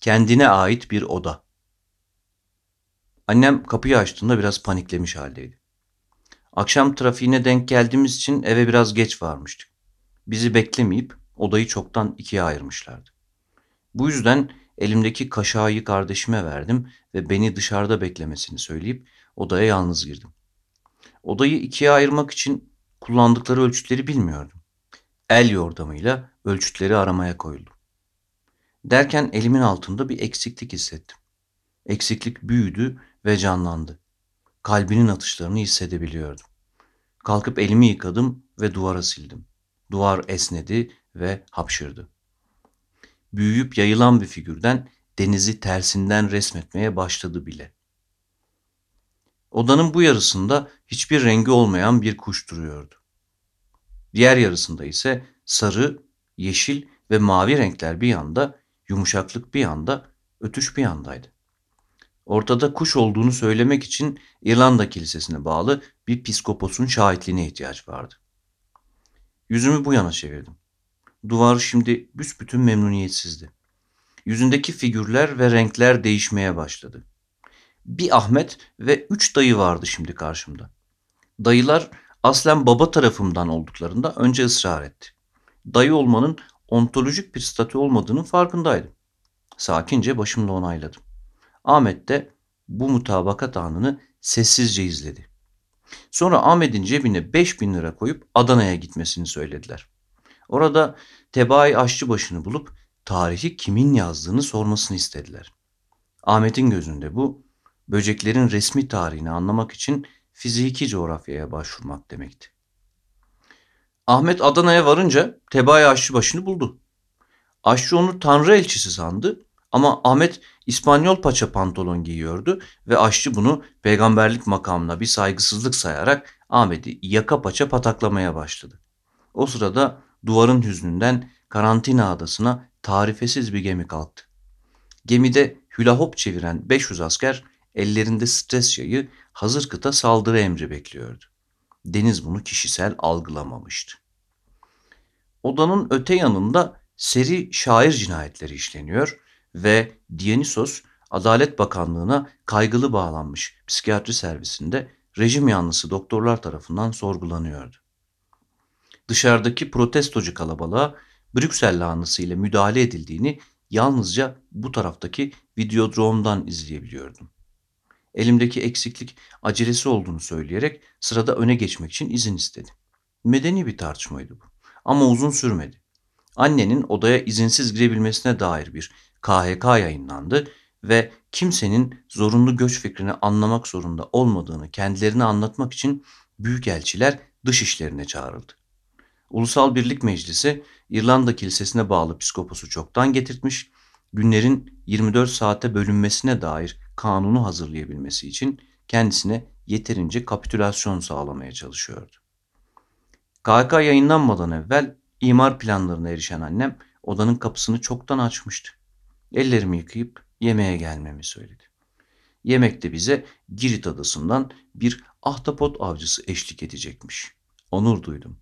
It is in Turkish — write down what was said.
Kendine ait bir oda. Annem kapıyı açtığında biraz paniklemiş haldeydi. Akşam trafiğine denk geldiğimiz için eve biraz geç varmıştık. Bizi beklemeyip odayı çoktan ikiye ayırmışlardı. Bu yüzden elimdeki kaşağı kardeşime verdim ve beni dışarıda beklemesini söyleyip odaya yalnız girdim. Odayı ikiye ayırmak için kullandıkları ölçütleri bilmiyordum. El yordamıyla ölçütleri aramaya koyuldum. Derken elimin altında bir eksiklik hissettim. Eksiklik büyüdü ve canlandı. Kalbinin atışlarını hissedebiliyordum. Kalkıp elimi yıkadım ve duvara sildim. Duvar esnedi ve hapşırdı. Büyüyüp yayılan bir figürden denizi tersinden resmetmeye başladı bile. Odanın bu yarısında hiçbir rengi olmayan bir kuş duruyordu. Diğer yarısında ise sarı, yeşil ve mavi renkler bir yanda, yumuşaklık bir yanda, ötüş bir yandaydı. Ortada kuş olduğunu söylemek için İrlanda Kilisesi'ne bağlı bir piskoposun şahitliğine ihtiyaç vardı. Yüzümü bu yana çevirdim. Duvar şimdi büsbütün memnuniyetsizdi. Yüzündeki figürler ve renkler değişmeye başladı. Bir Ahmet ve üç dayı vardı şimdi karşımda. Dayılar aslen baba tarafımdan olduklarında önce ısrar etti. Dayı olmanın ontolojik bir statü olmadığının farkındaydım. Sakince başımla onayladım. Ahmet de bu mutabakat anını sessizce izledi. Sonra Ahmet'in cebine 5000 lira koyup Adana'ya gitmesini söylediler. Orada tebaayı aşçıbaşını bulup tarihi kimin yazdığını sormasını istediler. Ahmet'in gözünde bu, böceklerin resmi tarihini anlamak için fiziki coğrafyaya başvurmak demekti. Ahmet Adana'ya varınca tebaayı aşçıbaşını buldu. Aşçı onu tanrı elçisi sandı ama Ahmet İspanyol paça pantolon giyiyordu ve aşçı bunu peygamberlik makamına bir saygısızlık sayarak Ahmet'i yaka paça pataklamaya başladı. O sırada duvarın hüznünden karantina adasına tarifesiz bir gemi kalktı. Gemide hülahop çeviren 500 asker ellerinde stres yayı hazır kıta saldırı emri bekliyordu. Deniz bunu kişisel algılamamıştı. Odanın öte yanında seri şair cinayetleri işleniyor ve Dionysos Adalet Bakanlığı'na kaygılı bağlanmış psikiyatri servisinde rejim yanlısı doktorlar tarafından sorgulanıyordu. Dışarıdaki protestocu kalabalığa Brüksel lahanası ile müdahale edildiğini yalnızca bu taraftaki videodromdan izleyebiliyordum. Elimdeki eksiklik acelesi olduğunu söyleyerek sırada öne geçmek için izin istedi. Medeni bir tartışmaydı bu ama uzun sürmedi. Annenin odaya izinsiz girebilmesine dair bir KHK yayınlandı ve kimsenin zorunlu göç fikrini anlamak zorunda olmadığını kendilerine anlatmak için büyükelçiler dış işlerine çağrıldı. Ulusal Birlik Meclisi İrlanda Kilisesi'ne bağlı psikoposu çoktan getirtmiş, günlerin 24 saate bölünmesine dair kanunu hazırlayabilmesi için kendisine yeterince kapitülasyon sağlamaya çalışıyordu. KHK yayınlanmadan evvel imar planlarına erişen annem odanın kapısını çoktan açmıştı. Ellerimi yıkayıp yemeğe gelmemi söyledi. Yemekte bize Girit adasından bir ahtapot avcısı eşlik edecekmiş. Onur duydum.